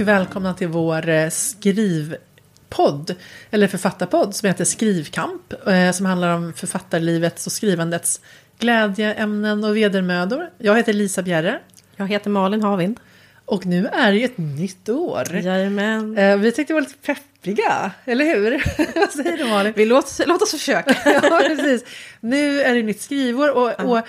och välkomna till vår eh, skrivpodd, eller författarpodd som heter Skrivkamp, eh, som handlar om författarlivets och skrivandets glädjeämnen och vedermödor. Jag heter Lisa Bjerre. Jag heter Malin Havind. Och nu är det ju ett nytt år. Jajamän. Eh, Vi tyckte det var lite peppiga, eller hur? Vad säger du Malin? Vi låt, låt oss försöka. ja, precis. Nu är det nytt skrivår och, och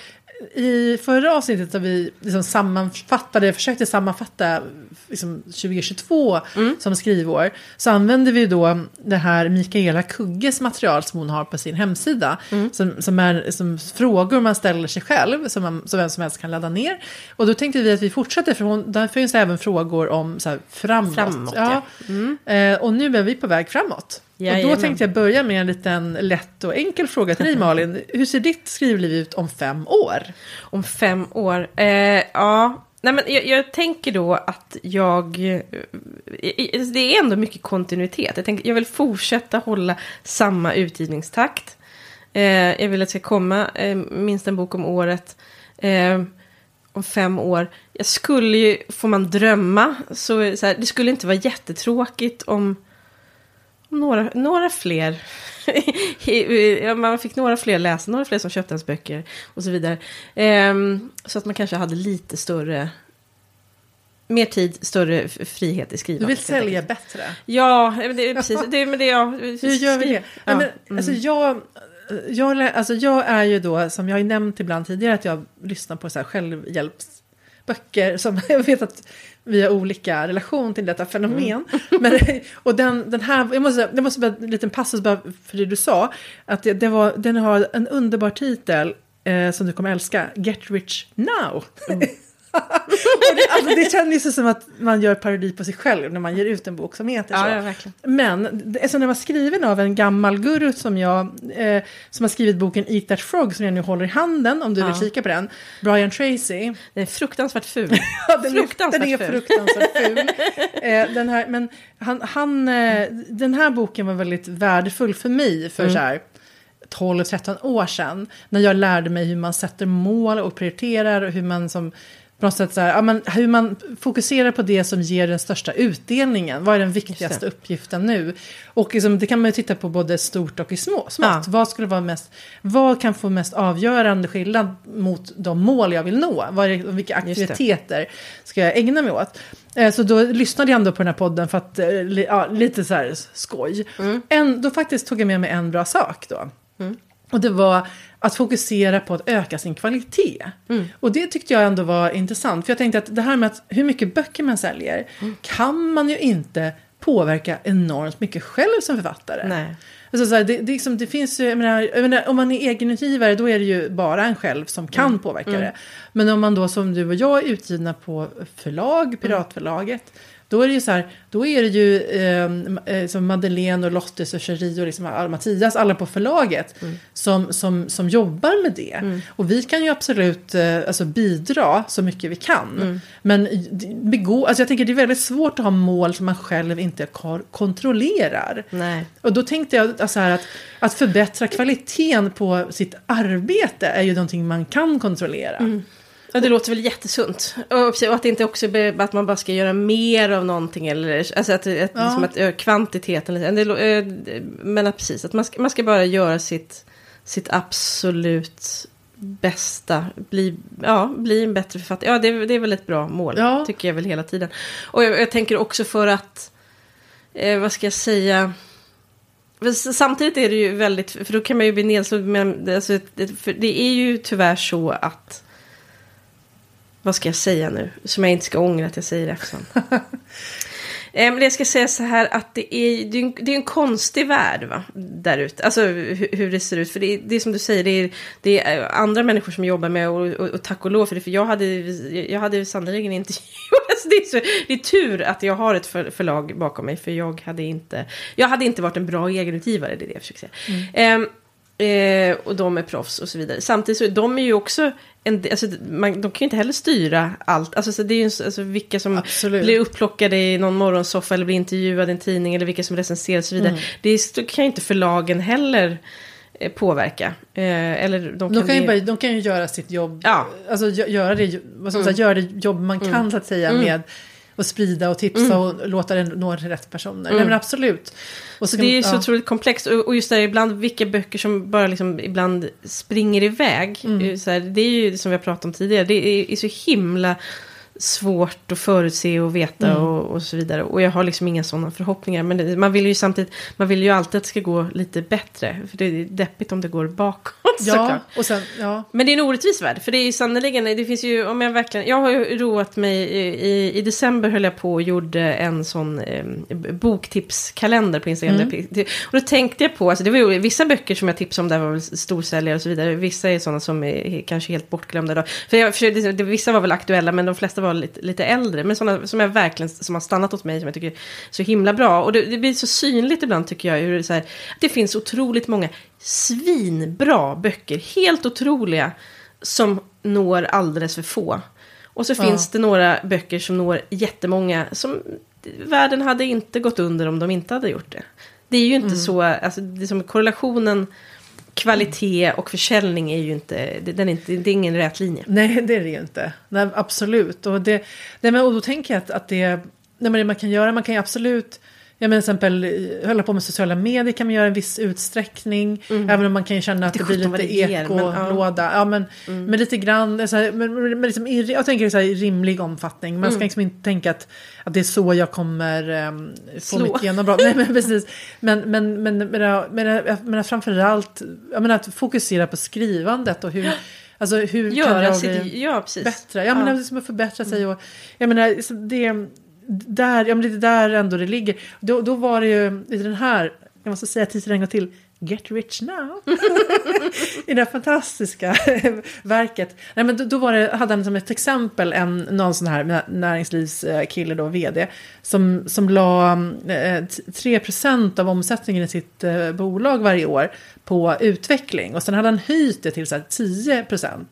i förra avsnittet har vi liksom sammanfattade, försökte sammanfatta liksom 2022 som skrivår. Så använder vi då det här Mikaela Kugges material som hon har på sin hemsida. Som, som är som frågor man ställer sig själv, som, man, som vem som helst kan ladda ner. Och då tänkte vi att vi fortsätter, för hon, där finns även frågor om så här, framåt. Framåt, ja. Eh, och nu är vi på väg framåt. Och då Jajamän. tänkte jag börja med en liten lätt och enkel fråga till dig Malin. Hur ser ditt skrivliv ut om fem år? Om fem år. Eh, ja, Nej, men jag, jag tänker då att jag... eh, Det är ändå mycket kontinuitet. Jag, tänker, jag vill fortsätta hålla samma utgivningstakt. Eh, jag vill att det ska komma eh, minst en bok om året. Eh, om fem år. Jag skulle ju, får man drömma, så, så här, det skulle inte vara jättetråkigt om några, några fler. man fick några fler läsa, några fler som köpte ens böcker och så vidare. Ehm, så att man kanske hade lite större, mer tid, större frihet i Du skrivandet. vill helt sälja bättre. Ja, det är precis. Det, men det, ja, Hur gör vi det? Ja, Ja, men, mm. alltså, jag, jag, alltså, jag är ju då, som jag har nämnt ibland tidigare, att jag lyssnar på så här självhjälpsböcker. Som jag vet att vi har olika relation till detta fenomen. Mm. Men, och den, den här, jag måste, jag måste bara en liten passus bara för det du sa. Att det, det var, den har en underbar titel eh, som du kommer älska. Get Rich Now. Mm. det, alltså, det känns ju som att man gör parodi på sig själv när man ger ut en bok som heter så. Ja, ja. Men det- eftersom den var skriven av en gammal guru som jag, eh, som har skrivit boken Eat That Frog som jag nu håller i handen om du vill Ja. kika på den. Brian Tracy. Den är fruktansvärt ful. Ja, den, Fruktansvärt är, den är fruktansvärt ful. eh, den här, men han, han, eh, den här boken var väldigt värdefull för mig för Mm. så här 12-13 år sedan. När jag lärde mig hur man sätter mål och prioriterar och hur man som på något sätt så här, ja, men hur man fokuserar på det som ger den största utdelningen. Vad är den viktigaste uppgiften nu? Och liksom, det kan man ju titta på både stort och i små, smått. Ja. Vad skulle vara mest, vad kan få mest avgörande skillnad mot de mål jag vill nå? Vad är, vilka aktiviteter ska jag ägna mig åt? Eh, Så då lyssnade jag ändå på den här podden för att, eh, ja, lite så här skoj. En, då faktiskt tog jag med mig en bra sak då. Och det var att fokusera på att öka sin kvalitet. Och det tyckte jag ändå var intressant. För jag tänkte att det här med att hur mycket böcker man säljer kan man ju inte påverka enormt mycket själv som författare. Nej. Alltså så här, det, det, liksom, det finns ju, menar, menar, om man är egenutgivare då är det ju bara en själv som kan påverka det. Men om man då som du och jag är utgivna på förlag, Piratförlaget, då är det ju så här, då är det ju eh, eh, som Madeleine och Lottes och Cherie och liksom Mattias, alla på förlaget som, som, som jobbar med det. Och vi kan ju absolut eh, alltså bidra så mycket vi kan. Men det- begå, alltså jag tänker det är väldigt svårt att ha mål som man själv inte kontrollerar. Nej. Och då tänkte jag alltså här att, att förbättra kvaliteten på sitt arbete är ju någonting man kan kontrollera. Ja, det låter väl jättesunt. Och att det inte också att man bara ska göra mer av någonting. Eller, alltså att, att, Ja. liksom att kvantiteten. Det, ö, men att precis, att man ska, man ska bara göra sitt, sitt absolut bästa. Bli, ja, bli en bättre författare. Ja, det, är- det är väl ett bra mål. Ja. Tycker jag väl hela tiden. Och jag, jag tänker också för att, eh, vad ska jag säga? Samtidigt är det ju väldigt, för då kan man ju bli nedslagen. Men alltså, det är ju tyvärr så att vad ska jag säga nu? Som jag inte ska ångra att jag säger eftersom. Eh, Men jag ska säga så här att det är, det är, en, det är en konstig värld va? där ute. Alltså hur, hur det ser ut. För det är, det är som du säger, det är, det är andra människor som jobbar med och, och, och tack och lov för det. För jag hade, jag hade sannerligen inte... Alltså, det, är så, det är tur att jag har ett för, förlag bakom mig. För jag hade inte, jag hade inte varit en bra egenutgivare, det är det jag försöker säga. Ehm, Eh, och de är proffs och så vidare. Samtidigt så de är ju också en, alltså, man, de kan ju inte heller styra allt. Alltså, så det är ju alltså, vilka som Absolut. blir upplockade i någon morgonsoffa eller blir intervjuade i en tidning eller vilka som recenserar och så vidare. Det är, kan ju inte förlagen heller eh, påverka. Eh, eller de kan, De kan, ju bara, de kan ju göra sitt jobb, Ja. alltså gö- göra det, vad ska man säga, göra det jobb man kan så att säga med och sprida och tipsa och låta det nå rätt personer. Nej men absolut. Och Så det är ju så ja. otroligt komplext. Och, och just det ibland vilka böcker som bara liksom ibland springer iväg. Mm. Så här, det är ju som vi har pratat om tidigare. Det är, är så himla svårt att förutse och veta Mm. och, och så vidare. Och jag har liksom inga sådana förhoppningar. Men det, man vill ju samtidigt, man vill ju alltid att det ska gå lite bättre. För det är deppigt om det går bakåt Ja, såklart. och sen, ja. Men det är en orättvis värld, för det är ju sannerligen, det finns ju, om jag verkligen, jag har ju roat mig, i, i, december höll jag på och gjorde en sån eh, boktipskalender på Instagram. Mm. Och då tänkte jag på, alltså det var ju vissa böcker som jag tipsade om där var väl storsäljare och så vidare. Vissa är sådana som är kanske helt bortglömda idag. För jag försökte, vissa var väl aktuella, men de flesta var lite, lite äldre. Men sådana som jag verkligen, som har stannat hos mig, som jag tycker är så himla bra. Och det, det blir så synligt ibland tycker jag, hur det, här, det finns otroligt många svinbra böcker, helt otroliga, som når alldeles för få. Och så Ja. finns det några böcker som når jättemånga, som världen hade inte gått under om de inte hade gjort det. Det är ju inte så, alltså det är som korrelationen kvalitet och försäljning är ju inte, det, den är inte, det är ingen rät linje. Nej, det är det ju inte. Nej, absolut. Och, det, nej, men, och då tänker jag att, att det, nej, men det man kan göra, man kan ju absolut, jag menar till exempel eh, hålla på med sociala medier kan man göra i viss utsträckning. Även om man kan ju känna att Det det, blir lite ekolåda. Ja, men, men lite grann, så här, men, men liksom, jag tänker så här, i rimlig omfattning. Man ska liksom inte tänka att, att det är så jag kommer um, få mitt genombrott. Nej, men precis. Men, men, men, men, men, men, jag menar framförallt, jag menar att fokusera på skrivandet och hur, alltså hur kan Göra jag sitt, bli ja precis. bättre? Ja, men Ja. liksom att förbättra sig och jag menar, det, där, ja, men det är där ändå det ligger. Då, då var det ju i den här, jag måste säga titeln en gång till, Get Rich Now. I det här fantastiska verket. Nej, men då, då var det, hade han som ett exempel en, någon sån här näringslivskille då, vd, som, som la eh, 3% av omsättningen i sitt eh, bolag varje år på utveckling. Och sen hade han höjt det till så här 10%.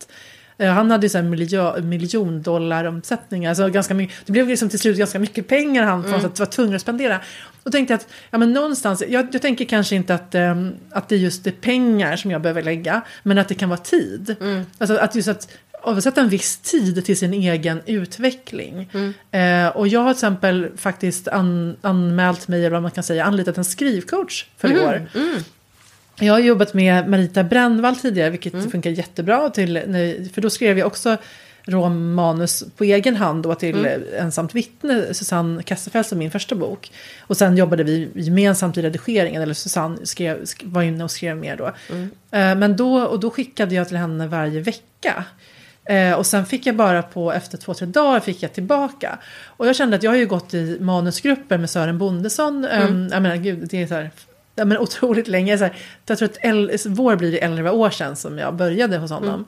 Eh, Han hade ju så här miljo, miljondollaromsättningar. Alltså ganska mycket, det blev liksom till slut ganska mycket pengar han mm. var tvungen att spendera. Och tänkte att, ja men någonstans, jag, jag tänker kanske inte att, um, att det just är pengar som jag behöver lägga, men att det kan vara tid. Alltså att just att avsätta en viss tid till sin egen utveckling. Eh, och jag har till exempel faktiskt an, anmält mig, eller vad man kan säga, anlitat en skrivcoach för i år. Jag har jobbat med Marita Brännvall tidigare, vilket funkar jättebra. Till, för då skrev jag också romanus på egen hand då till Mm. Ensamt vittne, Susanne Kasselfeld som min första bok. Och sen jobbade vi gemensamt i redigeringen, eller Susanne skrev, sk- var inne och skrev mer då. Mm. Eh, men då, och då skickade jag till henne varje vecka. Eh, och sen fick jag bara på, efter två, tre dagar fick jag tillbaka. Och jag kände att jag har ju gått i manusgrupper med Sören Bondesson. Mm. jag menar, gud, det är så här, ja, men otroligt länge. Så här, jag tror att el, vår blir det 11 år sedan som jag började hos honom.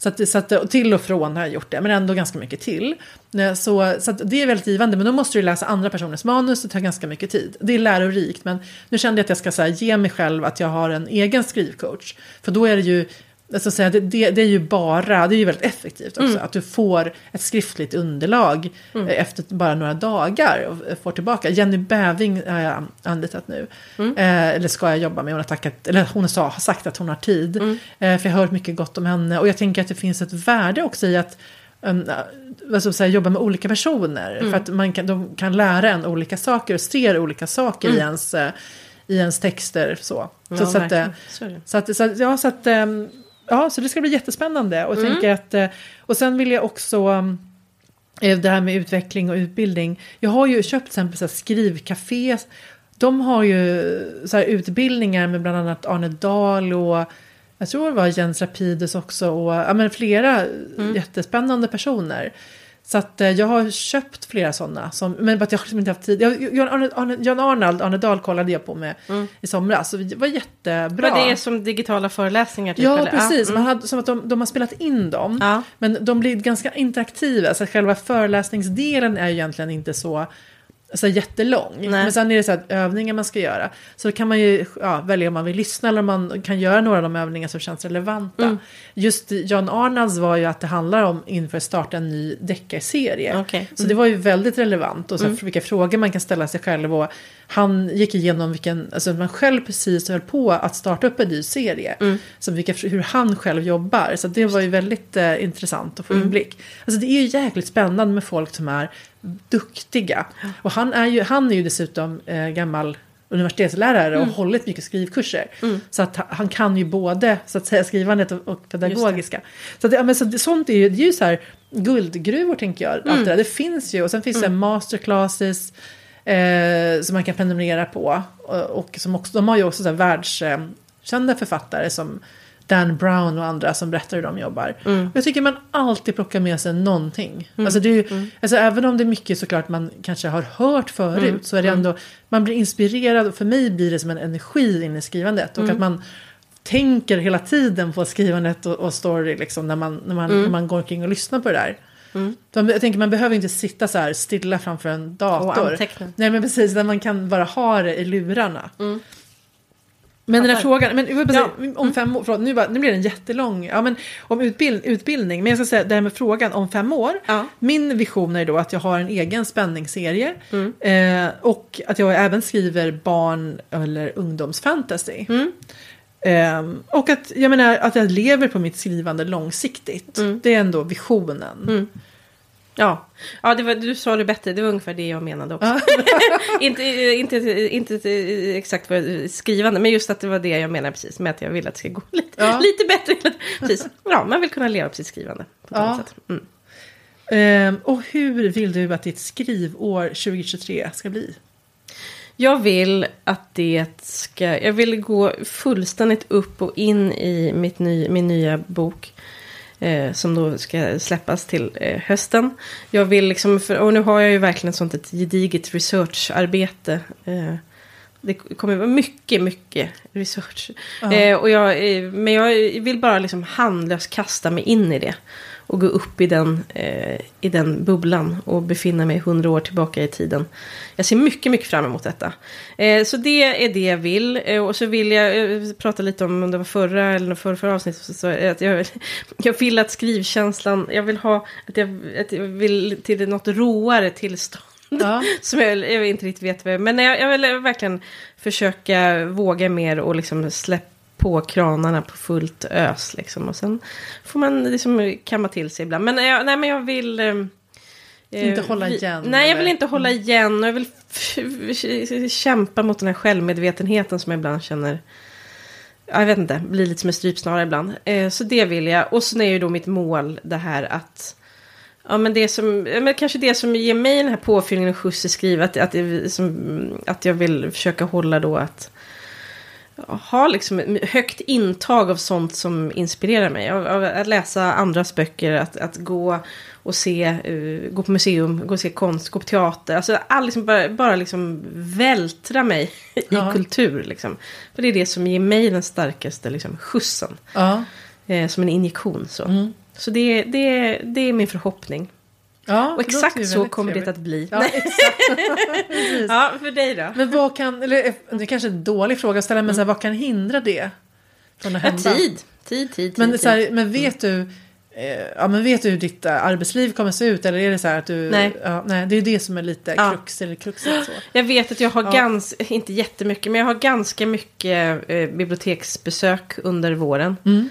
Så, att, så att, till och från har jag gjort det, men ändå ganska mycket till. Eh, Så, så det är väldigt givande, men då måste du läsa andra personers manus, det tar ganska mycket tid. Det är lärorikt, men nu kände jag att jag ska så här, ge mig själv att jag har en egen skrivcoach. För då är det ju, alltså, säga, det, det, det är ju bara, det är ju väldigt effektivt också, att du får ett skriftligt underlag eh, efter bara några dagar och eh, får tillbaka. Jenny Bäving har jag anlitat nu, eh, eller ska jag jobba med, hon har, tackat, eller hon sa, har sagt att hon har tid. Eh, för jag har hört mycket gott om henne och jag tänker att det finns ett värde också i att um, ska jag säga, jobba med olika personer. För att man kan, de kan lära en olika saker och ser olika saker i, ens, eh, i ens texter. Så, Ja, så, så, att. Så så, att, så, att, ja, så, att, ehm, ja, så det ska bli jättespännande. Och, jag tänker att, eh, och sen vill jag också, eh, det här med utveckling och utbildning. Jag har ju köpt till exempel så skrivcafé. De har ju så här utbildningar med bland annat Arne Dahl och jag tror det var Jens Rapidus också och ja, men flera jättespännande personer. Så att eh, jag har köpt flera sådana. Som, men bara att jag har liksom inte haft tid. Jag, Jan, Arne, Arnald, Arne Dahl kollade jag på med i somras. Så det var jättebra. Men det är som digitala föreläsningar typ? Ja, eller? precis. mm. Man hade, som att de, de har spelat in dem. Ja. Men de blir ganska interaktiva. Så själva föreläsningsdelen är ju egentligen inte så, så jättelång. Nej. Men sen är det så att övningar man ska göra. Så då kan man ju ja, välja om man vill lyssna eller om man kan göra några av de övningar som känns relevanta. Mm. Just John Arnalds var ju att det handlar om inför att starta en ny deckarserie. Okej. Så det var ju väldigt relevant och så här, vilka frågor man kan ställa sig själv. Och han gick igenom vilken, alltså man själv precis höll på att starta upp en ny serie. Mm. Så vilka, hur han själv jobbar. Så det var ju väldigt eh, intressant att få Mm. inblick. Alltså det är ju jäkligt spännande med folk som är duktiga. Och han är ju, han är ju dessutom eh, gammal universitetslärare och Mm. hållit mycket skrivkurser. Så att ha- han kan ju både så att säga skrivandet och, och pedagogiska. Så, att, ja, men så sånt är ju, det är ju så här guldgruvor tänker jag. Mm. Allt det, där. det finns ju och sen finns det masterclasses eh, som man kan prenumerera på. Och, och som också, de har ju också så här världskända författare som Dan Brown och andra som berättar hur de jobbar. Mm. Jag tycker man alltid plockar med sig någonting. Alltså det är ju, Mm. alltså även om det är mycket såklart man kanske har hört förut Mm. så är det ändå, man blir inspirerad och för mig blir det som en energi in i skrivandet. Och Mm. att man tänker hela tiden på skrivandet och, och story liksom när man, när, man, när man går omkring och lyssnar på det där. Mm. Jag tänker man behöver inte sitta så här stilla framför en Och dator. anteckna. Nej men precis, där man kan bara ha det i lurarna. Mm. Men den här frågan, men Ja. om fem år, förlåt, nu, bara, nu blir den jättelång. Ja, men om utbild, utbildning, men jag ska säga det här med frågan om fem år. Ja. Min vision är då att jag har en egen spänningsserie. Mm. Eh, och att jag även skriver barn eller ungdomsfantasy. Mm. Eh, och att jag menar att jag lever på mitt skrivande långsiktigt. Mm. Det är ändå visionen. Mm. Ja, ja det var, du sa det bättre. Det var ungefär det jag menade också. inte, inte, inte exakt vad skrivande, men just att det var det jag menade precis. Med att jag vill att det ska gå lite, Ja. lite bättre. Precis. Ja, man vill kunna leva på sitt skrivande. På Ja. Mm. Eh, och hur vill du att ditt skrivår 2023 ska bli? Jag vill att det ska... Jag vill gå fullständigt upp och in i mitt ny, min nya bok. Eh, som då ska släppas till eh, hösten. Jag vill liksom... För, och nu har jag ju verkligen ett sånt ett gediget researcharbete. Eh, det kommer vara mycket, mycket research. Ja. Eh, och jag, eh, men jag vill bara liksom handlöst kasta mig in i det. Och gå upp i den, eh, i den bubblan och befinna mig hundra år tillbaka i tiden. Jag ser mycket, mycket fram emot detta. Eh, så det är det jag vill. Eh, och så vill jag eh, prata lite om, om det var förra eller förra, förra avsnittet. Så, så, att jag, jag vill att skrivkänslan, jag vill ha, att jag, att jag vill till något råare tillstånd. Ja. Som jag, jag inte riktigt vet vad jag Men jag, jag vill verkligen försöka våga mer och liksom släppa på kranarna på fullt ös. Liksom. Och sen får man liksom kamma till sig ibland. Men jag, nej, men jag vill... eh, Inte eh, hålla vi- igen, Nej, jag vill inte hålla igen. Och jag vill kämpa mot den här självmedvetenheten som jag ibland känner... ja, Jag vet inte, blir lite som en strypsnara ibland. Eh, så det vill jag. Och sen är ju då mitt mål det här att... Ja, men det som, men kanske det som ger mig den här påfyllningen och skjuts i skrivet, att, som, att jag vill försöka hålla då att ha liksom högt intag av sånt som inspirerar mig. Av, av att läsa andras böcker, att, att gå och se, eh, gå på museum, gå och se konst, gå på teater. Alltså all, liksom bara, bara liksom vältra mig i Ja. kultur. Liksom. För det är det som ger mig den starkaste liksom, skjutsen. Ja. Eh, som en injektion. Så, Mm. så det, det, det är min förhoppning. Ja Och exakt så kommer trevligt. det att bli. Ja. Ja, för dig då? Men vad kan, eller eh, det är kanske är en dålig fråga att ställa, men så här, vad kan hindra det? Från att Ja, hända? tid. Tid, tid, tid. Men, tid. så här, men vet du eh, Ja men vet du hur ditt eh, arbetsliv kommer se ut eller är det så här att du... Nej. Ja, nej det är det som är lite Ja. krux eller kruxigt så. Jag vet att jag har Ja. ganska, inte jättemycket, men jag har ganska mycket eh, biblioteksbesök under våren. Mm.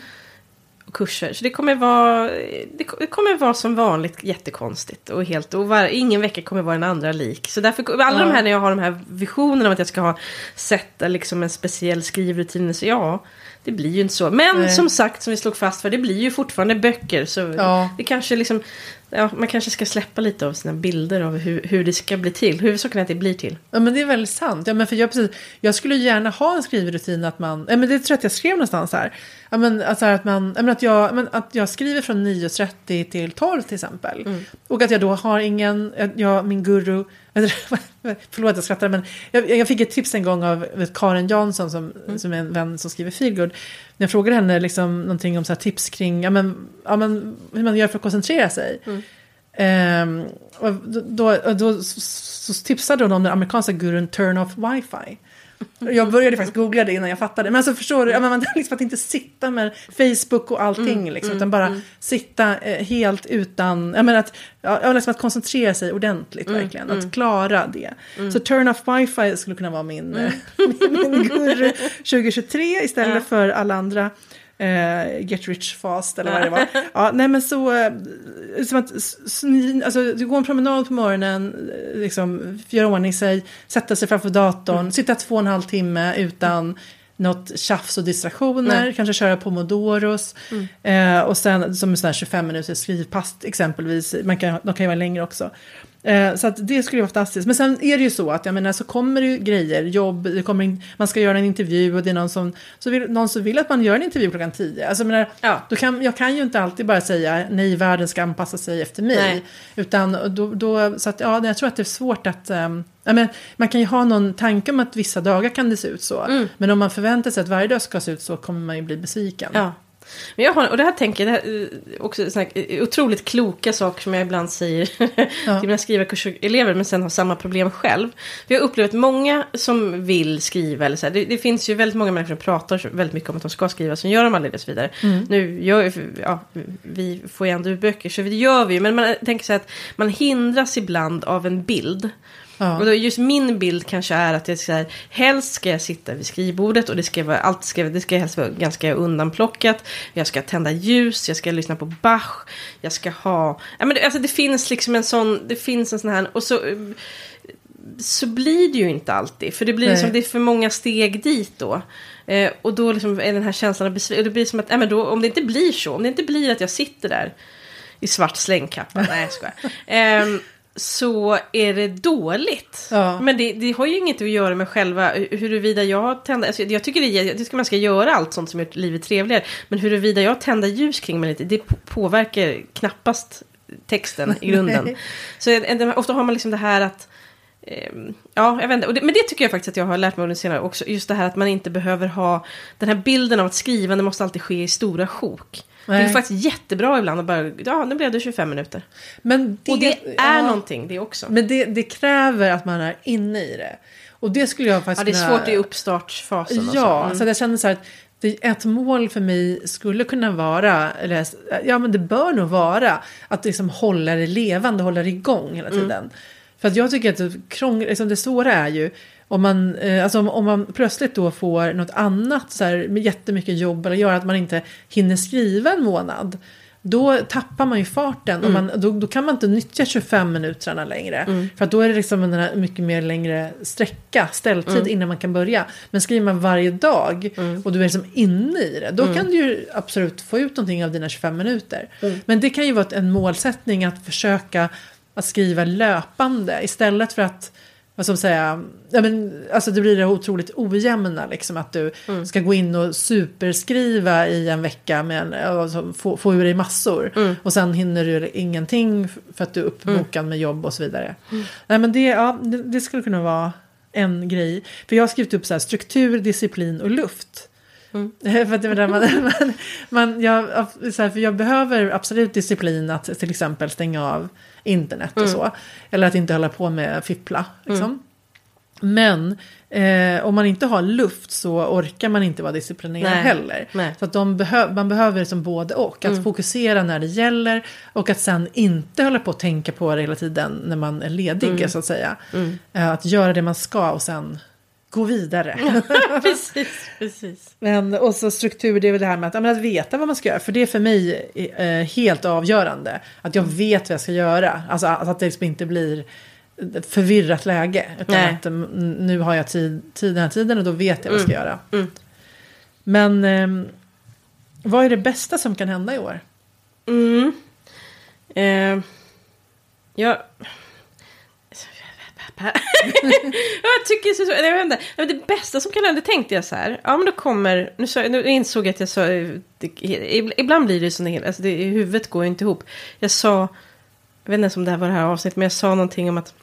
Kurser. Så det kommer vara, det, ko- det kommer vara som vanligt jättekonstigt. Och, helt, och var, ingen vecka kommer vara den andra lik. Så därför, alla Ja. de här när jag har de här visionerna om att jag ska ha sätta liksom en speciell skrivrutin. Så ja, det blir ju inte så. Men Nej. som sagt, som vi slog fast för, det blir ju fortfarande böcker. Så Ja. det kanske liksom, ja, man kanske ska släppa lite av sina bilder av hur, hur det ska bli till. Huvudsaken är att det blir till. Ja men det är väldigt sant. Ja, men för jag, precis, jag skulle gärna ha en skrivrutin att man, ja, men det tror jag att jag skrev någonstans här. Ja, men, alltså att, man, ja, men att, jag, men att jag skriver från 9.30 till 12 till exempel. Mm. Och att jag då har ingen, att jag, min guru, förlåt jag skrattar men jag, jag fick ett tips en gång av vet, Karin Jansson som, Mm. som är en vän som skriver feelgood. När jag frågade henne liksom, någonting om så här, tips kring ja, men, ja, men, hur man gör för att koncentrera sig. Mm. Ehm, och då, då, då så, så tipsade hon om den amerikanska gurun Turn Off Wi-Fi. Jag började faktiskt googla det innan jag fattade. Men alltså förstår du, ja, men man, liksom att inte sitta med Facebook och allting liksom, utan bara sitta eh, helt utan, jag menar att, ja, liksom att koncentrera sig ordentligt verkligen, att klara det. Så turn off wifi skulle kunna vara min, min, min guru 2023 istället för alla andra. Eh, get rich fast eller vad det var. Ja, nej men så, eh, som att, alltså, du går en promenad på morgonen, eh, liksom, göra ordning sig, sätta sig framför datorn, sitta två och en halv timme utan något tjafs och distraktioner, Nej. kanske köra pomodoros. Eh, och sen som en sån här 25 minuters skrivpass exempelvis, Man kan, de kan ju vara längre också. Eh, så att det skulle vara fantastiskt. Men sen är det ju så att jag menar så kommer det ju grejer, jobb, det kommer in, man ska göra en intervju och det är någon som, så vill, någon som vill att man gör en intervju klockan 10. Alltså jag menar, Ja. då kan, jag kan ju inte alltid bara säga nej, världen ska anpassa sig efter mig. Nej. Utan då, då, så att ja, jag tror att det är svårt att, um, ja, men, man kan ju ha någon tanke om att vissa dagar kan det se ut så. Mm. Men om man förväntar sig att varje dag ska se ut så kommer man ju bli besviken. Ja. Men jag har, och det här tänker jag, det här, är också såna här eh, otroligt kloka saker som jag ibland säger till mina skrivarkurselever men sen har samma problem själv. För jag har upplevt många som vill skriva eller så här, det, det finns ju väldigt många människor som pratar väldigt mycket om att de ska skriva som gör de aldrig det och så vidare. Nu gör ju, ja, vi får ju ändå böcker så det gör vi ju men man tänker så här att man hindras ibland av en bild. Ja. Och då just min bild kanske är att jag ska, här, helst ska jag sitta vid skrivbordet och det ska vara, allt ska, det ska helst vara ganska undanplockat. Jag ska tända ljus, jag ska lyssna på Bach, jag ska ha, ja men det, alltså det finns liksom en sån, det finns en sån här, och så, eh, så blir det ju inte alltid. För det blir Nej. liksom, det är för många steg dit då. Eh, och då liksom är den här känslan av besvikenhet, det blir som att, ja men då, om det inte blir så, om det inte blir att jag sitter där i svart slängkappa, nej jag skojar. Ehm, så är det dåligt. Ja. Men det, det har ju inget att göra med själva huruvida jag tänder, alltså jag tycker det, det ska man ska göra allt sånt som gör livet trevligare. Men huruvida jag tänder ljus kring mig lite, det på- påverkar knappast texten i grunden. så en- en- ofta har man liksom det här att Ja, jag vet inte. Men det tycker jag faktiskt att jag har lärt mig under senare också. Just det här att man inte behöver ha den här bilden av att skrivande måste alltid ske i stora sjok. Det är Nej. faktiskt jättebra ibland att bara, ja nu blev det 25 minuter. Men det, Och det är ja, någonting det också. Men det, det kräver att man är inne i det. Och det skulle jag Ja, faktiskt det är kunna- svårt i uppstartsfasen. Ja, så. Mm. så jag känner så här att det, ett mål för mig skulle kunna vara, eller ja men det bör nog vara, att liksom hålla det levande, hålla det igång hela Mm. För att jag tycker att det, krång, liksom det svåra är ju, om man, eh, alltså om, om man plötsligt då får något annat, så här, med jättemycket jobb, eller gör att man inte hinner skriva en månad. Då tappar man ju farten och man, då, då kan man inte nyttja 25 minuterna längre. För att då är det liksom en mycket mer längre sträcka, ställtid innan man kan börja. Men skriver man varje dag och du är liksom inne i det, då kan du ju absolut få ut någonting av dina 25 minuter. Men det kan ju vara en målsättning att försöka att skriva löpande istället för att vad ska man säga, ja, men, alltså det blir det otroligt ojämna liksom att du ska gå in och superskriva i en vecka med alltså, få, få ur dig massor och sen hinner du ingenting för att du är uppbokad med jobb och så vidare. Nej men det, ja, det, det skulle kunna vara en grej. För jag har skrivit upp så här, struktur, disciplin och luft. för att det var där man, man, man, jag, så här, för jag behöver absolut disciplin att till exempel stänga av internet och så. Eller att inte hålla på med fippla. Liksom. Men eh, om man inte har luft så orkar man inte vara disciplinerad Nej. heller. Nej. Så att de behö man behöver som både och. Att fokusera när det gäller och att sen inte hålla på att tänka på det hela tiden när man är ledig så att säga. Eh, att göra det man ska och sen gå vidare. precis, precis. Men, och så struktur, det är väl det här med att, ja, att veta vad man ska göra. För det är för mig eh, helt avgörande. Att jag vet vad jag ska göra. Alltså att att det liksom inte blir ett förvirrat läge. Utan Nej. att mm, nu har jag tid, tid den här tiden och då vet jag vad jag ska göra. Mm. Men ehm, vad är det bästa som kan hända i år? Mm. Eh, jag... jag tycker så, jag vet inte, det bästa som kan hända, tänkte jag så här. Ja men då kommer, nu, så, nu insåg jag att jag sa, det, ibland blir det så alltså det, huvudet går ju inte ihop. Jag sa, jag vet inte ens om det här var det här avsnittet, men jag sa någonting om att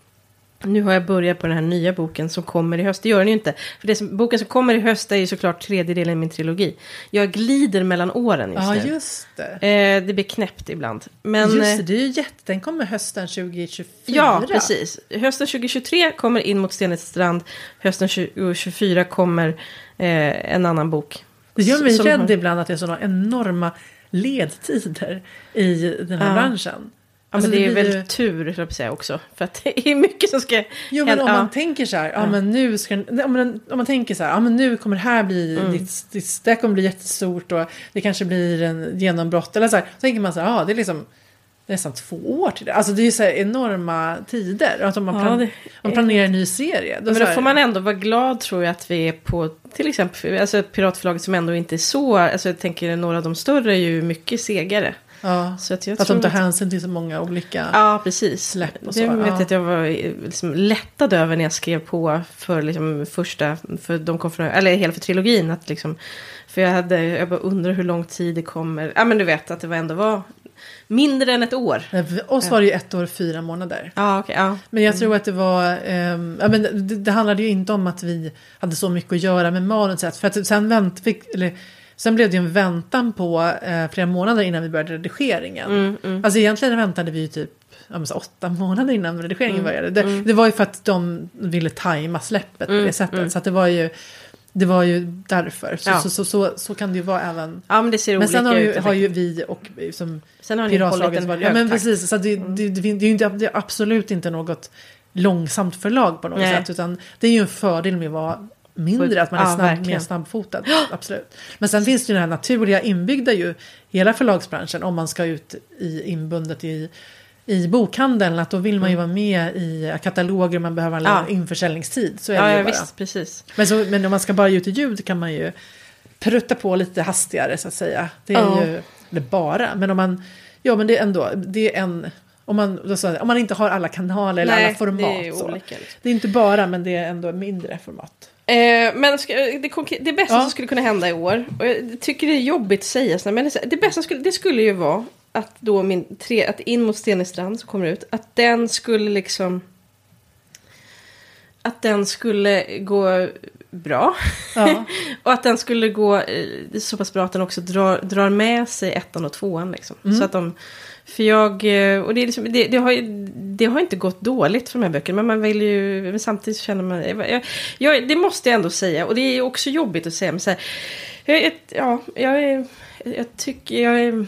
nu har jag börjat på den här nya boken som kommer i höst. Det gör den ju inte. För det som, boken som kommer i höst är ju såklart tredje delen i min trilogi. Jag glider mellan åren just Ja, nu. just det. Eh, det blir knäppt ibland. Men, just eh, det, det är ju jätte... Den kommer hösten 2024. Ja, precis. Hösten 2023 kommer In mot Stenets strand. Hösten 2024 kommer eh, en annan bok. Det gör mig rädd har- ibland att det är sådana enorma ledtider i den här Ja. branschen. Ja, Alltså, men det är blir väl ju- tur, höll jag säga också. För att det är mycket som ska Jo men om man Ja. tänker så här, ja, men nu ska, om, man, om man tänker så här, ja men nu kommer det här bli, Mm. ditt, ditt, det här kommer bli jättestort och det kanske blir en genombrott eller så här. Så tänker man så här, ja det är liksom nästan två år till det. Alltså det är ju så här enorma tider. Att om man, Ja, plan, det om man är- planerar en ny serie. Då Men då får man ändå vara glad tror jag att vi är på till exempel alltså piratförlaget som ändå inte är så, alltså jag tänker några av de större är ju mycket segare. Ja, Så att jag att de tar hänsyn till så många olika. Ja, precis. Släpp och det så, vet ja. att jag var liksom lättad över när jag skrev på för liksom första, för de kom från, eller hela för trilogin. Att liksom, för jag hade, jag bara undrar hur lång tid det kommer. Ja, men du vet att det var ändå var mindre än ett år. Nej, För oss var det ju ett år och fyra månader. Ja, okej, ja. Men jag tror att det var, ehm, ja, men det, det handlade ju inte om att vi hade så mycket att göra med manuset. För att sen, vänt, fick, eller, sen blev det ju en väntan på eh, flera månader innan vi började redigeringen. Mm, mm. Alltså egentligen väntade vi ju typ ja, så åtta månader innan redigeringen Mm, började. Det, det var ju för att de ville tajma släppet på Mm, det sättet. mm. Så att det var ju, det var ju därför. Så, Ja. så, så, så, så kan det ju vara även... ja, men det ser Men olika sen har ut. ju, helt har ju vi och som sen har ni hållit Piratslaget en var hög Ja men precis, så det, det, det, det är inte, det är absolut inte något långsamt förlag på något Nej. sätt. Utan det är ju en fördel med att vara mindre, att man är Ja, snabb, verkligen. mer snabbfotad. Absolut. Men sen finns det ju det här naturliga inbyggda ju, hela förlagsbranschen, om man ska ut i inbundet i, i bokhandeln, att då vill man ju vara med i kataloger, man behöver en Mm. Ja. införsäljningstid. Så är Ja, det ju ja bara. visst, precis. Men, så, men om man ska bara ge ut i ljud kan man ju prutta på lite hastigare så att säga. Det är Ja. ju, eller bara, men om man, ja men det är ändå, det är en, om man, jag, om man inte har alla kanaler eller alla format. det är så. olika. Liksom. det är inte bara, men det är ändå mindre format. Eh, men det, det bästa Ja. som skulle kunna hända i år, och jag tycker det är jobbigt att säga sådär, men det, så det bästa skulle, det skulle ju vara att då min tre, att In mot Stenestrand som kommer ut, att den skulle liksom att den skulle gå bra. Ja. och att den skulle gå eh, så pass bra att den också drar, drar med sig ettan och tvåan. Liksom. Mm. Så att de, för jag, eh, och det, är liksom, det, det, har det har inte gått dåligt för de här böckerna. Men man vill ju, men samtidigt känner man, jag, jag, det måste jag ändå säga. Och det är också jobbigt att säga. Men så här, jag, ja, jag, jag tycker, jag är...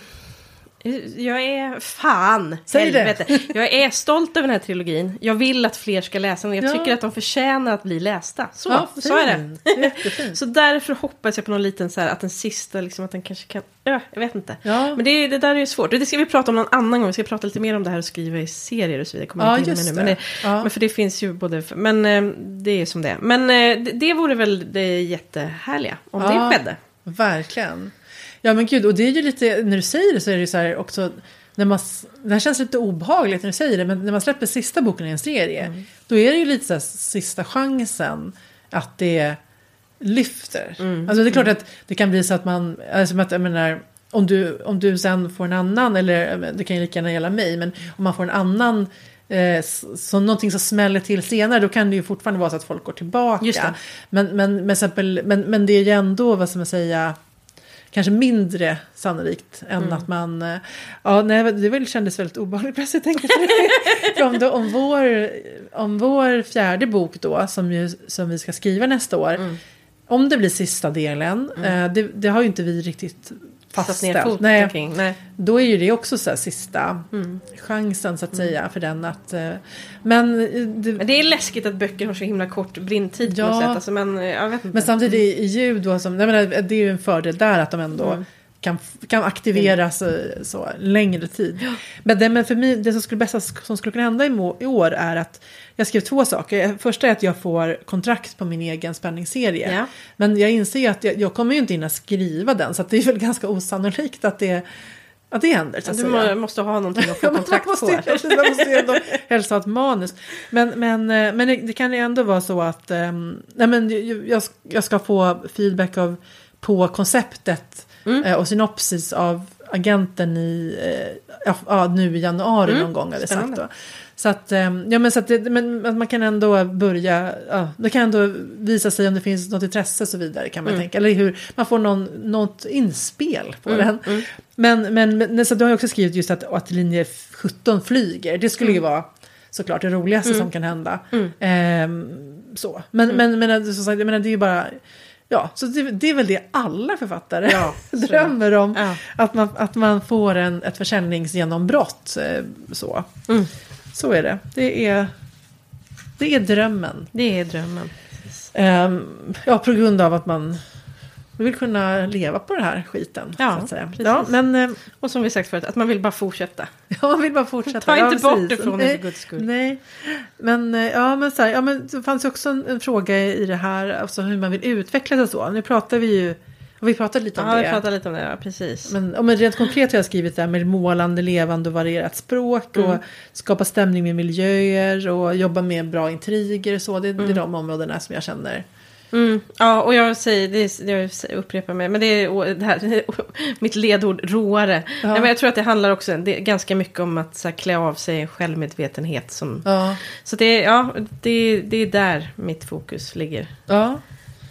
Jag är fan Säg det. helvete. Jag är stolt över den här trilogin. Jag vill att fler ska läsa den. Jag Ja. tycker att de förtjänar att bli lästa. Så, Ja, så är det. Så därför hoppas jag på någon liten så här att den sista liksom att den kanske kan, ja, jag vet inte. Ja. Men det, det där är ju svårt. Det ska vi prata om någon annan gång. Vi ska prata lite mer om det här och skriva i serier och så vidare. Kommer Ja, inte just med nu. Men, det. det, Ja. men för det finns ju både, men eh, det är som det är. Men eh, det, det vore väl det jättehärliga om det skedde. Verkligen. Ja men gud, och det är ju lite, när du säger det så är det ju så här också, när man, det här känns lite obehagligt när du säger det, men när man släpper sista boken i en serie, Mm. då är det ju lite så här sista chansen att det lyfter. Mm. Alltså det är klart att det kan bli så att man, alltså att jag menar, om du, om du sen får en annan, eller det kan ju lika gärna gälla mig, men om man får en annan eh, så någonting som smäller till senare, då kan det ju fortfarande vara så att folk går tillbaka. Men, men, men, exempel, men, men det är ju ändå, vad ska man säga, kanske mindre sannolikt än Mm. att man... eh, Ja, nej, det väl kändes väldigt obehagligt plötsligt det. För om, då, om, vår, om vår fjärde bok då, som, ju, som vi ska skriva nästa år, Mm. om det blir sista delen, eh, det, det har ju inte vi riktigt fastställt. Nej, kring. Nej. då är ju det också så sista Mm. chansen så att säga för den att... eh, Men, eh, det, Men det är läskigt att böcker har så himla kort brintid på Ja. något sätt. Alltså, men eh. Men samtidigt i, i ljud då, som, jag menar, det är ju en fördel där att de ändå Mm. Kan, kan aktiveras eh, så längre tid. Men, det, men för mig, det som skulle, bästa som skulle kunna hända i, i år är att jag skrev två saker. Första är att jag får kontrakt på min egen spänningsserie. Ja. Men jag inser ju att jag, jag kommer ju inte hinna skriva den så det är väl ganska osannolikt att det, att det händer. Så Du säga. må, måste ha någonting att få Ja, kontrakt måste, på. man måste ju ändå helst ha ett manus. Men, men, eh, men det, kan ju ändå vara så att ehm, nej, men jag- jag, jag ska få feedback av, på konceptet Mm. eh, och synopsis av agenten i, eh, ja, nu i januari Mm, någon gång hade sagt då. Så att, eh, ja, men så att, det, men man kan ändå börja, ja, det kan ändå visa sig om det finns något intresse och så vidare kan man Mm. tänka. Eller hur, man får någon, något inspel på den. Men, men, men så du har ju också skrivit just att, att linje 17 flyger. Det skulle ju vara såklart det roligaste som kan hända. Ehm, så. Men, men, men som sagt, jag menar, det är ju bara... Ja, så det, det är väl det alla författare Ja, drömmer om. Ja. Att, man, att man får en, ett försäljningsgenombrott. eh, Så. Mm. så är det. Det är, det är drömmen. Det är drömmen. Ehm, ja, på grund av att man vill kunna leva på den här skiten. Ja, så att säga. precis. ja men eh, Och som vi sagt förut, att man vill bara fortsätta. ja, man vill bara fortsätta. Ta ja, inte bort precis. ifrån det Nej. för guds skull. Nej, men, eh, ja, men, så här, ja, men det fanns ju också en, en fråga i det här, alltså hur man vill utveckla sig och så. Nu pratar vi ju, och vi pratade lite om Ja, vi det. pratar lite om det, ja, precis. Men, ja, men rent konkret har jag skrivit det här med målande, levande och varierat språk Mm. och skapa stämning med miljöer och jobba med bra intriger och så. Det, det är de områdena som jag känner. Mm. Ja, och jag säger, det är, jag upprepar mig, men det är det här, mitt ledord råare. Ja. Nej, men jag tror att det handlar också det är ganska mycket om att så här, klä av sig en självmedvetenhet. Som, Ja, Så det, ja, det, det är där mitt fokus ligger. ja,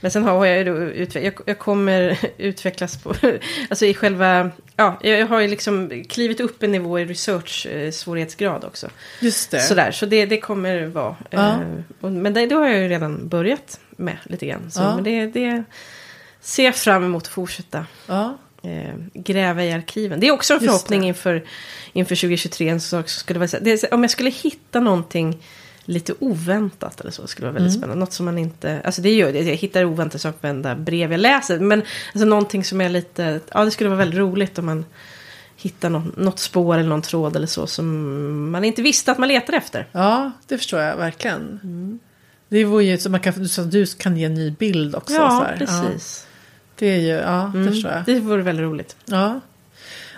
Men sen har jag ju jag, jag kommer utvecklas på, alltså i själva, ja, jag har ju liksom klivit upp en nivå i research eh, svårighetsgrad också. just det. Sådär, så det, det kommer vara. Ja. Eh, men det, det har jag ju redan börjat med lite grann. Så, Ja. Men det, det ser jag fram emot att fortsätta Ja, eh, gräva i arkiven. Det är också en Just förhoppning det. inför, inför 2023. En sak skulle vara, om jag skulle hitta någonting lite oväntat eller så skulle det vara väldigt Mm. spännande. Något som man inte, alltså det gör det, jag hittar oväntat saker på varenda brev jag läser. Men alltså någonting som är lite, ja det skulle vara väldigt roligt om man hittar något, något spår eller någon tråd eller så som man inte visste att man letade efter. ja, det förstår jag verkligen. Mm. Det vore ju så man kan, så du kan ge en ny bild också. så Ja, precis. det är ju, ja, det Mm, förstår jag. det vore väldigt roligt. Ja.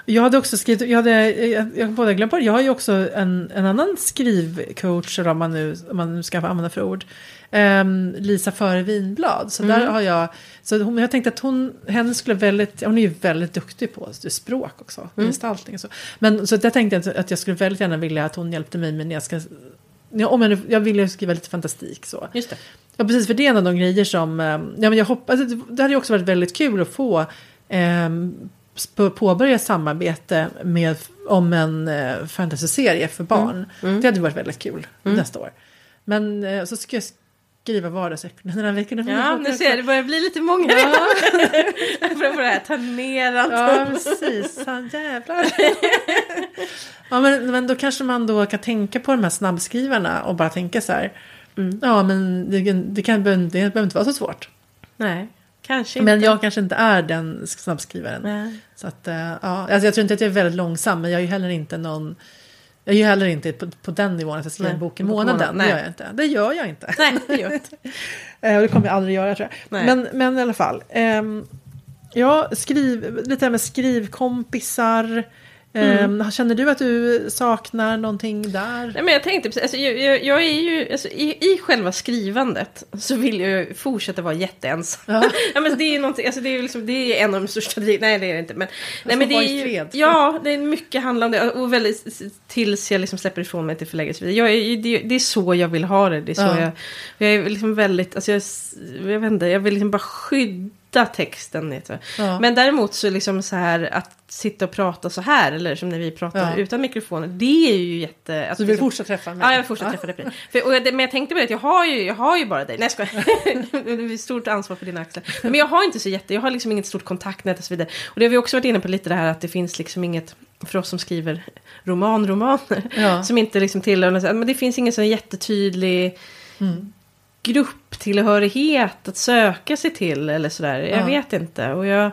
Jag hade också skrivit, jag hade, jag, jag både glömt bort, jag har ju också en, en annan skrivcoach, om man nu, om man nu ska få använda för ord. Ehm, Lisa Före Vinblad. Så där har jag, så hon, jag tänkte att hon, henne skulle väldigt, hon är ju väldigt duktig på språk också, gestaltning och så. Men så jag tänkte att, att jag skulle väldigt gärna vilja att hon hjälpte mig med när jag ska, ja, om jag, jag vill ju skriva lite fantastik så. Just det. Ja, precis. För det är en av de grejer som... eh, Ja, men jag hoppas, det det hade ju också varit väldigt kul att få eh, på- påbörja samarbete med, om en eh, fantasyserie för barn. Mm. Det hade varit väldigt kul nästa år. Men eh, så ska jag skriva vardagsekorna den här veckan. Ja, nu ser jag, det börjar bli lite många. Ja, För det här, ta ner allt. ja precis. Han jävlar. ja, men, men då kanske man då kan tänka på de här snabbskrivarna och bara tänka så här. Mm. Ja, men det, det, kan, det behöver inte vara så svårt. Nej, kanske Men inte. jag kanske inte är den snabbskrivaren. Nej. Så att, eh, ja, alltså jag tror inte att jag är väldigt långsam, men jag är ju heller inte någon... Jag är ju heller inte på, på den nivån att jag skriver Nej, en bok i månaden. månaden. Det Nej. gör jag inte. Det gör jag inte. Nej, det gör inte. Eh, och det kommer jag aldrig göra tror jag. Nej. Men, men i alla fall. ehm, ja, skriv, lite här med skrivkompisar. Ehm, Känner du att du saknar någonting där? Nej, men jag tänkte precis, alltså, jag, jag, är ju, alltså, i, i själva skrivandet så vill jag fortsätta vara jätteensam. Ja. Ja. men det är ju alltså, det är liksom, det är en av de största driv- nej det är det inte. Men, nej, men det är ju. Ja, det är mycket det. Och väldigt, tills jag liksom släpper ifrån mig till förläggare. Jag är, det, det är så jag vill ha det. Det är så Ja. jag, jag är liksom väldigt, alltså jag, jag vet inte, jag vill liksom bara skydda texten. Vet du. Ja. Men däremot så liksom så här att sitta och prata så här, eller som när vi pratar Ja. utan mikrofoner, det är ju jätte... Att Så du vill liksom- fortsätta träffa mig? Ja, jag vill fortsätta träffa dig det. För, och, men jag tänkte på det, att jag har ju, jag har ju bara dig. Nej, jag skojar. Det är stort ansvar på dina axlar. Men jag har inte så jätte, jag har liksom inget stort kontaktnät och så vidare. Och det har vi också varit inne på lite det här att det finns liksom inget, för oss som skriver romanromaner, Ja. som inte liksom tillhör, men det finns ingen sån jättetydlig Mm. Grupptillhörighet att söka sig till eller sådär. Jag Ja. vet inte. Och jag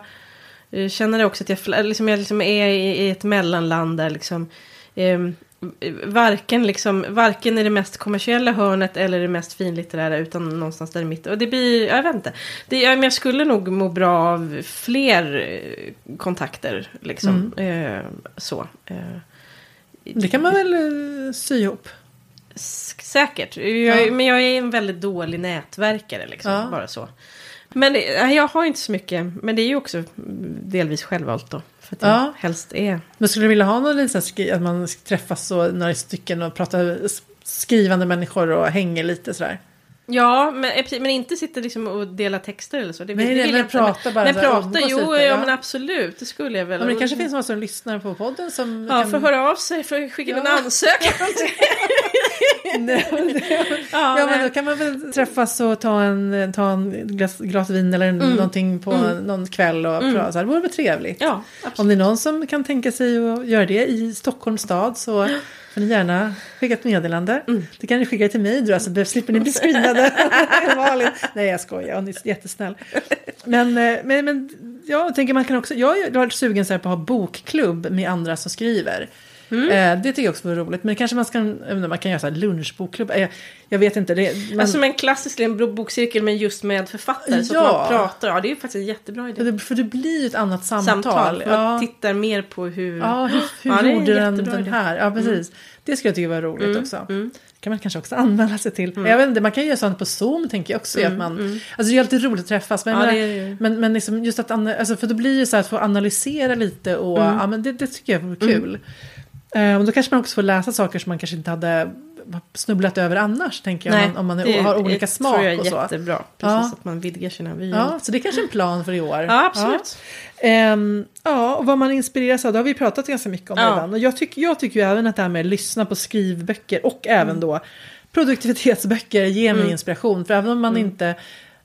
eh, känner också att jag, liksom, jag liksom är i, ett mellanland där liksom ehm, varken, liksom, varken i det mest kommersiella hörnet eller det mest finlitterära utan någonstans där i mitten. Och det blir, jag vet inte. Det, ja, men jag skulle nog må bra av fler eh, kontakter. Liksom. Eh, så. Eh, Det kan man väl eh, sy ihop? Säkert. Jag, Ja. Men jag är en väldigt dålig nätverkare. Liksom, Ja. Bara så. Men jag har inte så mycket. Men det är ju också delvis självvalt då. För att jag Ja. helst är... Men skulle du vilja ha någon liten att man träffas så några stycken och pratar skrivande människor och hänger lite sådär? Ja, men, eh, men inte sitta liksom och dela texter eller så. Det, Nej, det vill men prata bara Men prata, jo, lite, ja, ja. men absolut. Det skulle jag väl. Ja, men det kanske finns någon som lyssnar på podden som Ja, kan... får höra av sig för att skicka in en Ja. ansökan. Nej, ja, Ja, men då kan man väl träffas och ta en, ta en glas, glas vin eller Mm. någonting på någon kväll och prata. Så här, det vore väl trevligt. ja, absolut. Om det är någon som kan tänka sig att göra det i Stockholms stad så får ni gärna skicka ett meddelande. Mm. Det kan ni skicka till mig då, så slipper ni bli screenade. Nej, jag skojar, hon är jättesnäll. Men, eh, men, men jag tänker man kan också, jag har varit sugen så på att ha bokklubb med andra som skriver. Mm. Eh, det tycker jag också vore roligt. Men kanske man, ska, inte, man kan göra så här lunchbokklubb. Eh, jag vet inte. Det, men, Alltså med en klassisk liten bokcirkel men just med författare. Så Ja. att man pratar. Ja, det är faktiskt en jättebra idé. det, för det blir ju ett annat samtal. Samtal. Man Ja. tittar mer på hur... Ja, hur, hur Ja, en gjorde den den här? Ja, precis. Det skulle jag tycka var roligt Mm, också. mm. kan man kanske också anmäla sig till. Jag vet inte, man kan göra sånt på Zoom tänker jag också. Att man, Alltså det är alltid roligt att träffas. Men, Mm, Ja, jag det men, men liksom just att, alltså, för då blir det så här att få analysera lite och Mm. ja, men det, det tycker jag vore kul. Eh, och då kanske man också får läsa saker som man kanske inte hade snubblat över annars, tänker jag. om man, om man det- har olika det smak tror jag är och så. jättebra. Precis, Ja. att man vidgar sina vyer. Ja, så det är kanske är en plan för i år. Ja, absolut. Ja. Ehm, ja, och vad man inspireras av, det har vi pratat ganska mycket om Ja. redan. Och jag, tycker jag tycker ju även att det här med att lyssna på skrivböcker och Mm. även då produktivitetsböcker ger mig inspiration. För även om man Mm. inte,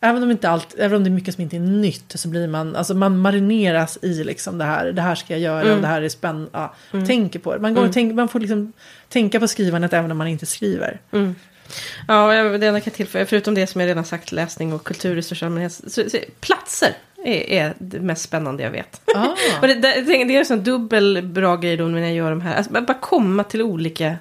även om, inte allt, även om det är mycket som inte är nytt så blir man, alltså man marineras i liksom det här, det här ska jag göra Mm. och det här är spännande. Ja, Tänker på det. Man, går och tänk, man får liksom tänka på skrivandet även om man inte skriver. Mm. Ja, det enda kan tillföra, förutom det som jag redan sagt, läsning och kultur i största allmänhet. Så, så, platser är, är det mest spännande jag vet. Ah. Det, det, det är en sån dubbel bra grej då när jag gör de här. Alltså, bara komma till olika...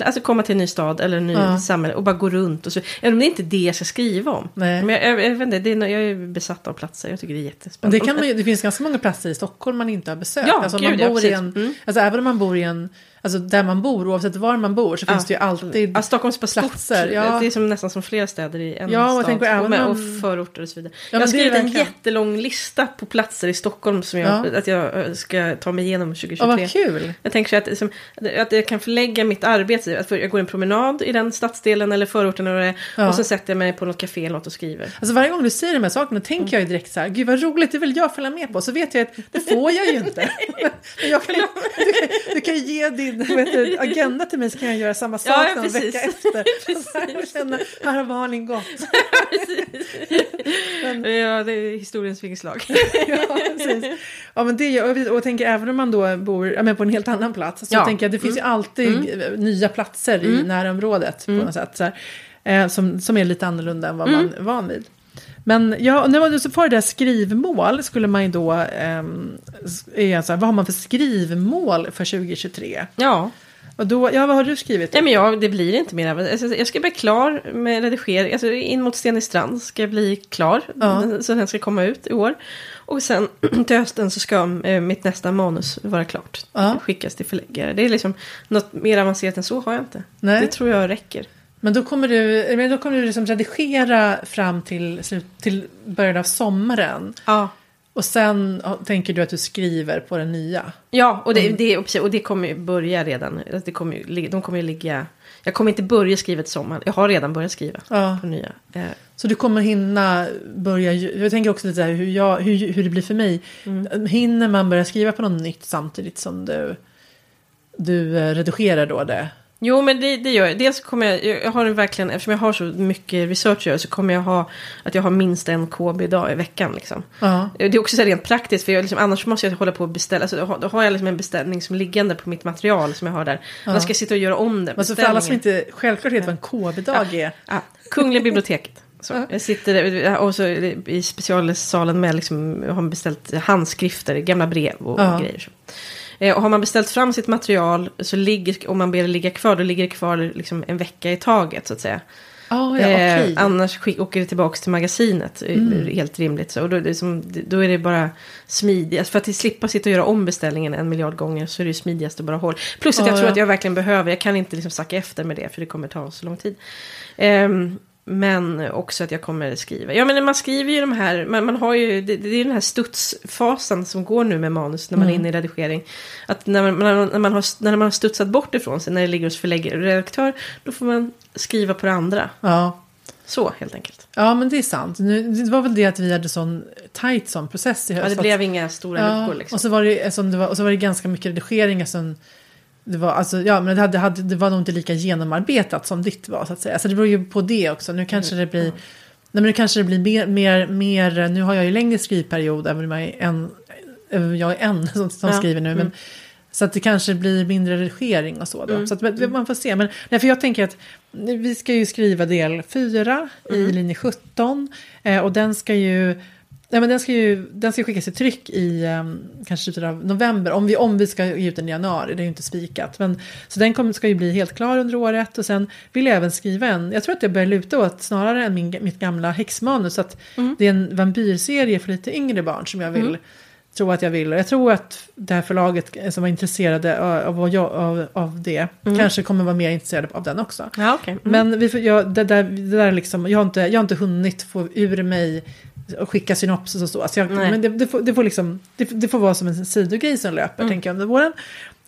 Alltså komma till en ny stad eller en ny Ja. samhälle och bara gå runt. Och så, även om det inte är det jag ska skriva om. Nej. Men jag, jag, jag, vet inte, det är, jag är besatt av platser. Jag tycker det är jättespännande. det, kan man, det finns ganska många platser i Stockholm man inte har besökt. Ja, alltså, gud, man ja, bor i precis. en, Mm. alltså, även om man bor i en, alltså där man bor, oavsett var man bor, så finns det ju alltid Ja, Stockholm är bara stort. platser, ja. Det är som, nästan som flera städer i en Ja, och stad. tänker även och, med, om- och förorter och så vidare. Ja, jag har skrivit en jättelång lista på platser i Stockholm som jag, Ja. att jag eh, ska ta mig igenom 2023. Ja, vad kul! Jag tänker att, liksom, att jag kan förlägga mitt arbete, att jag går en promenad i den stadsdelen eller förorten eller vad det Ja. och så sätter jag mig på något café eller något och skriver. Alltså varje gång du säger de här sakerna tänker jag ju direkt så här, gud vad roligt, det vill jag följa med på. Så vet jag att det får jag ju inte. Jag kan, du, du kan ju ge din vet du, agenda till mig så kan jag göra samma sak Ja, någon vecka efter. Här, känner, här har Malin gått. Ja, det är historiens vingslag. ja, precis. Ja, men det, och jag tänker även om man då bor ja, men på en helt annan plats. Så Ja. tänker jag det finns ju alltid eh, nya platser i närområdet på något sätt. Så här, eh, som, som är lite annorlunda än vad man är van vid. Men ja, när man så får det där skrivmål skulle man ju då, ehm, är så här, vad har man för skrivmål för 2023? ja. Och då, ja vad har du skrivit? Nej men jag, det blir inte mer. Alltså, jag ska bli klar med redigering. Alltså in mot Sten i strand ska jag bli klar. Ja. Så den ska komma ut i år. Och sen till hösten så ska eh, mitt nästa manus vara klart. Ja. Skickas till förläggare. Det är liksom något mer avancerat än så har jag inte. Nej. Det tror jag räcker. Men då kommer du, men då kommer du liksom redigera fram till, slut, till början av sommaren. Ja. Och sen tänker du att du skriver på den nya? Ja, och det, Mm. det, och det kommer ju börja redan. Alltså, Det kommer, ju de kommer ju ligga... Jag kommer inte börja skriva till sommaren. Jag har redan börjat skriva Ja. på nya. Eh, Så du kommer hinna börja, jag tänker också lite så här hur, jag, hur, hur det blir för mig. Mm. Hinner man börja skriva på något nytt samtidigt som du, du eh, redigerar då det? Jo, men det, det gör jag. Dels kommer jag, jag har verkligen, eftersom jag har så mycket research att göra så kommer jag ha att jag har minst en KB-dag i veckan. Liksom. Ja. Det är också så rent praktiskt, för jag liksom, annars måste jag hålla på och beställa. Alltså, då har- jag liksom en beställning som liggande på mitt material som jag har där. Annars ska jag sitta och göra om den Alltså för alla som inte självklart vet vad en KB-dag är. Ja, Kungliga biblioteket. Så, jag sitter där, och så i specialsalen med, liksom, jag har beställt handskrifter, gamla brev och Ja. grejer. Så. Eh, Och har man beställt fram sitt material så ligger, om man ber det ligga kvar, då ligger det kvar liksom en vecka i taget så att säga. Oh, ja, Eh, okej. Mm. annars skick, åker det tillbaka till magasinet. eh, Helt rimligt. Så, och då, är det som, då är det bara smidigast. För att slippa sitta och göra om beställningen en miljard gånger så är det smidigast att bara hålla. Plus att Ja, jag tror ja. att jag verkligen behöver, jag kan inte liksom sacka efter med det för det kommer ta så lång tid. Ehm, men också att jag kommer skriva. Ja men man skriver ju de här, man, man har ju, det, det är den här studsfasen som går nu med manus när man är inne i redigering. Att när man, när man, har, när man har studsat bort ifrån sig, när det ligger hos förläggare och redaktör, då får man skriva på det andra. Ja. Så helt enkelt. ja, men det är sant. Nu, det var väl det att vi hade sån tajt sån process i höst. Ja, det att- blev inga stora Ja, luckor liksom. och, så var det, eftersom det var, och så var det ganska mycket redigering. Eftersom det, var, alltså, ja, men det, hade, hade, det var nog inte lika genomarbetat som ditt var. Så att säga. Så det beror ju på det också. Nu kanske Mm, det blir, nej, men nu kanske det blir mer, mer, mer, nu har jag ju längre skrivperiod, även om jag är en, jag är en som, som Ja, skriver nu. Men, mm. Så att det kanske blir mindre redigering och så då. Så att man får se. Men nej, för jag tänker att vi ska ju skriva del 4 Mm. i linje 17. Eh, och den ska ju... Nej, men den ska ju den ska skickas i tryck i um, kanske slutet av november. Om vi, om vi ska ge ut den i januari, det är ju inte spikat. Men, så den kommer, ska ju bli helt klar under året. Och sen vill jag även skriva en, jag tror att jag börjar luta åt snarare än min, mitt gamla häxmanus. Att det är en vampyrserie för lite yngre barn som jag vill tro att jag vill. Och jag tror att det här förlaget som var intresserade av, av, av, av det kanske kommer vara mer intresserade av den också. Ja, okej. Mm. Men vi får, jag, det där, det där liksom, jag, har inte, jag har inte hunnit få ur mig och skicka synopsis och så. så jag, men det, det, får, det, får liksom, det, det får vara som en sidogrej som löper, Mm. tänker jag, under våren.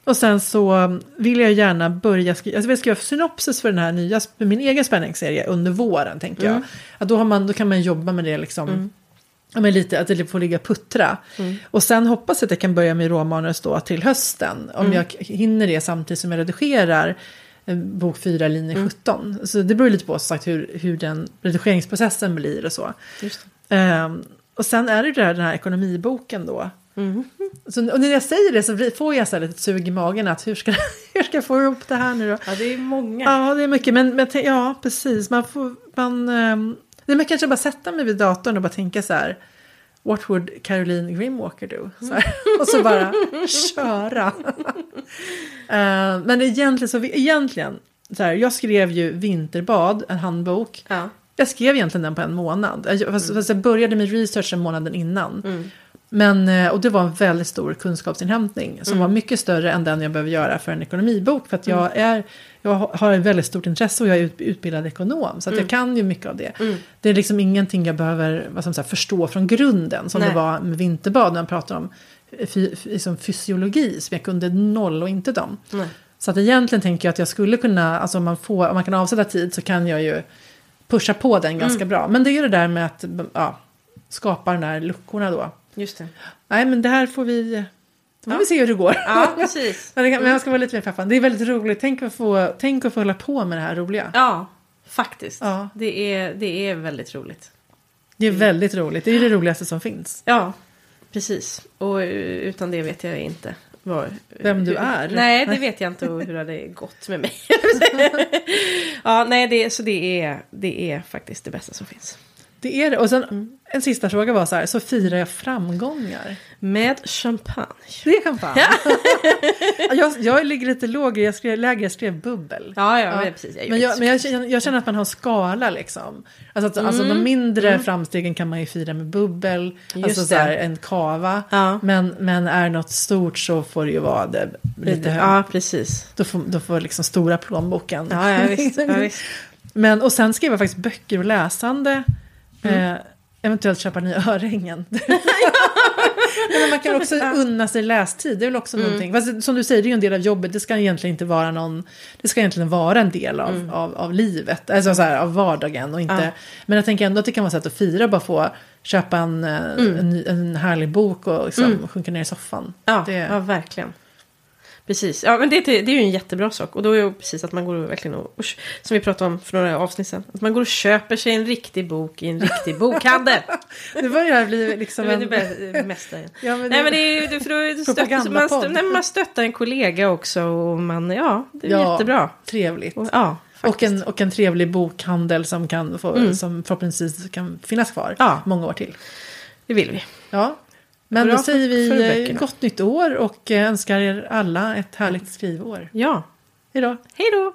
Och sen så vill jag gärna börja skriva, alltså jag vill skriva synopsis för den här nya, min egen spänningsserie under våren, tänker Mm. jag. Att då, har man, då kan man jobba med det liksom. Ja, men lite att det får ligga puttra. Mm. Och sen hoppas jag att jag kan börja med råmanus då till hösten. Om Mm. jag hinner det samtidigt som jag redigerar eh, bok 4 linje Mm. 17. Så det beror lite på sagt hur, hur den redigeringsprocessen blir och så. Ehm, och sen är det där, den här ekonomiboken då. Mm. Så, och när jag säger det så får jag så här lite sug i magen att hur ska, hur ska jag få ihop det här nu då? Ja, det är många. Ja, det är mycket. Men, men ja, precis. Man får... Man, ehm, nej, men kanske bara sätta mig vid datorn och bara tänka så här. What would Caroline Grimwalker do? Så här. Och så bara köra. Eh, men egentligen, så, egentligen så här, jag skrev ju Vinterbad, en handbok. Ja. Jag skrev egentligen den på en månad. Jag- Fast, fast jag började med researchen månaden innan. Mm. Men, eh, och det var en väldigt stor kunskapsinhämtning som Mm. var mycket större än den jag behöver göra för en ekonomibok. För att jag, är, jag har ett väldigt stort intresse och jag är ut- utbildad ekonom. Så att jag kan ju mycket av det. Mm. Det är liksom ingenting jag behöver vad som, här, förstå från grunden. Som Nej. det var med vinterbad när man pratar om fy, fy, liksom fysiologi. Som jag kunde noll och inte dem. Nej. Så att egentligen tänker jag att jag skulle kunna, alltså om man, får, om man kan avsätta tid så kan jag ju pusha på den ganska bra. Men det är det där med att ja, skapa de där luckorna då. Just det. Nej men det här får vi, då får Ja. vi se hur det går. Ja, precis. Men, det kan, men jag ska vara lite mer peppad. Det är väldigt roligt. Tänk att, få, tänk att få hålla på med det här roliga. Ja, faktiskt. Ja. Det, är, det är väldigt roligt. Det är väldigt roligt. Det är det roligaste som finns. Ja, precis. Och eh, utan det vet jag inte var, Vem du hur- är. Nej, det vet jag inte och hur det hade gått med mig. ja, nej, det, så det är, det är faktiskt det bästa som finns. Det är det. Och sen Mm. en sista fråga var så här. Så firar jag framgångar? Med champagne. Det är champagne. jag, jag ligger lite lågre. Jag skrev, lägre. Jag skrev bubbel. Ja, ja, Ja. men precis. Jag Men, jag, men jag, känner, jag känner att man har skala liksom. Alltså, att, alltså de mindre framstegen kan man ju fira med bubbel. Just alltså så här, en kava. Ja. Men, men är något stort så får det ju vara det lite högt. Ja, precis. Då får, då får liksom stora plånboken. Ja, ja, visst. Ja, visst. Men, och sen skriva faktiskt böcker och läsande. Mm. Eh, eventuellt köpa nya örhängen. Men man kan också unna sig lästid. Det är väl också Mm. någonting. Fast, som du säger, det är ju en del av jobbet. Det ska egentligen inte vara någon... Det ska egentligen vara en del av, Mm. av, av livet. Alltså så här, av vardagen. Och inte, Ja. Men jag tänker ändå att det kan vara sätt att fira. Bara få köpa en, eh, Mm. en, en härlig bok och liksom sjunka ner i soffan. Ja, Det- ja, verkligen. Precis, ja men det, det, det är ju en jättebra sak. Och då är ju precis att man går och verkligen och, och, som vi pratade om för några avsnitt sedan. Att man går och köper sig en riktig bok i en riktig bokhandel. Nu börjar det bli liksom Jag en... det börjar mästa igen. Ja, men Nej det- men det är ju för då stöttar, man, stö, nej, man stöttar en kollega också och man, ja, det är Ja. jättebra. Trevligt. Och, ja, Och en, och en trevlig bokhandel som, kan få, som förhoppningsvis kan finnas kvar Mm. Ja. många år till. Det vill vi. Ja. Men Bra då säger vi eh, gott nytt år och eh, önskar er alla ett härligt skrivår. Ja, Hej då! hej då!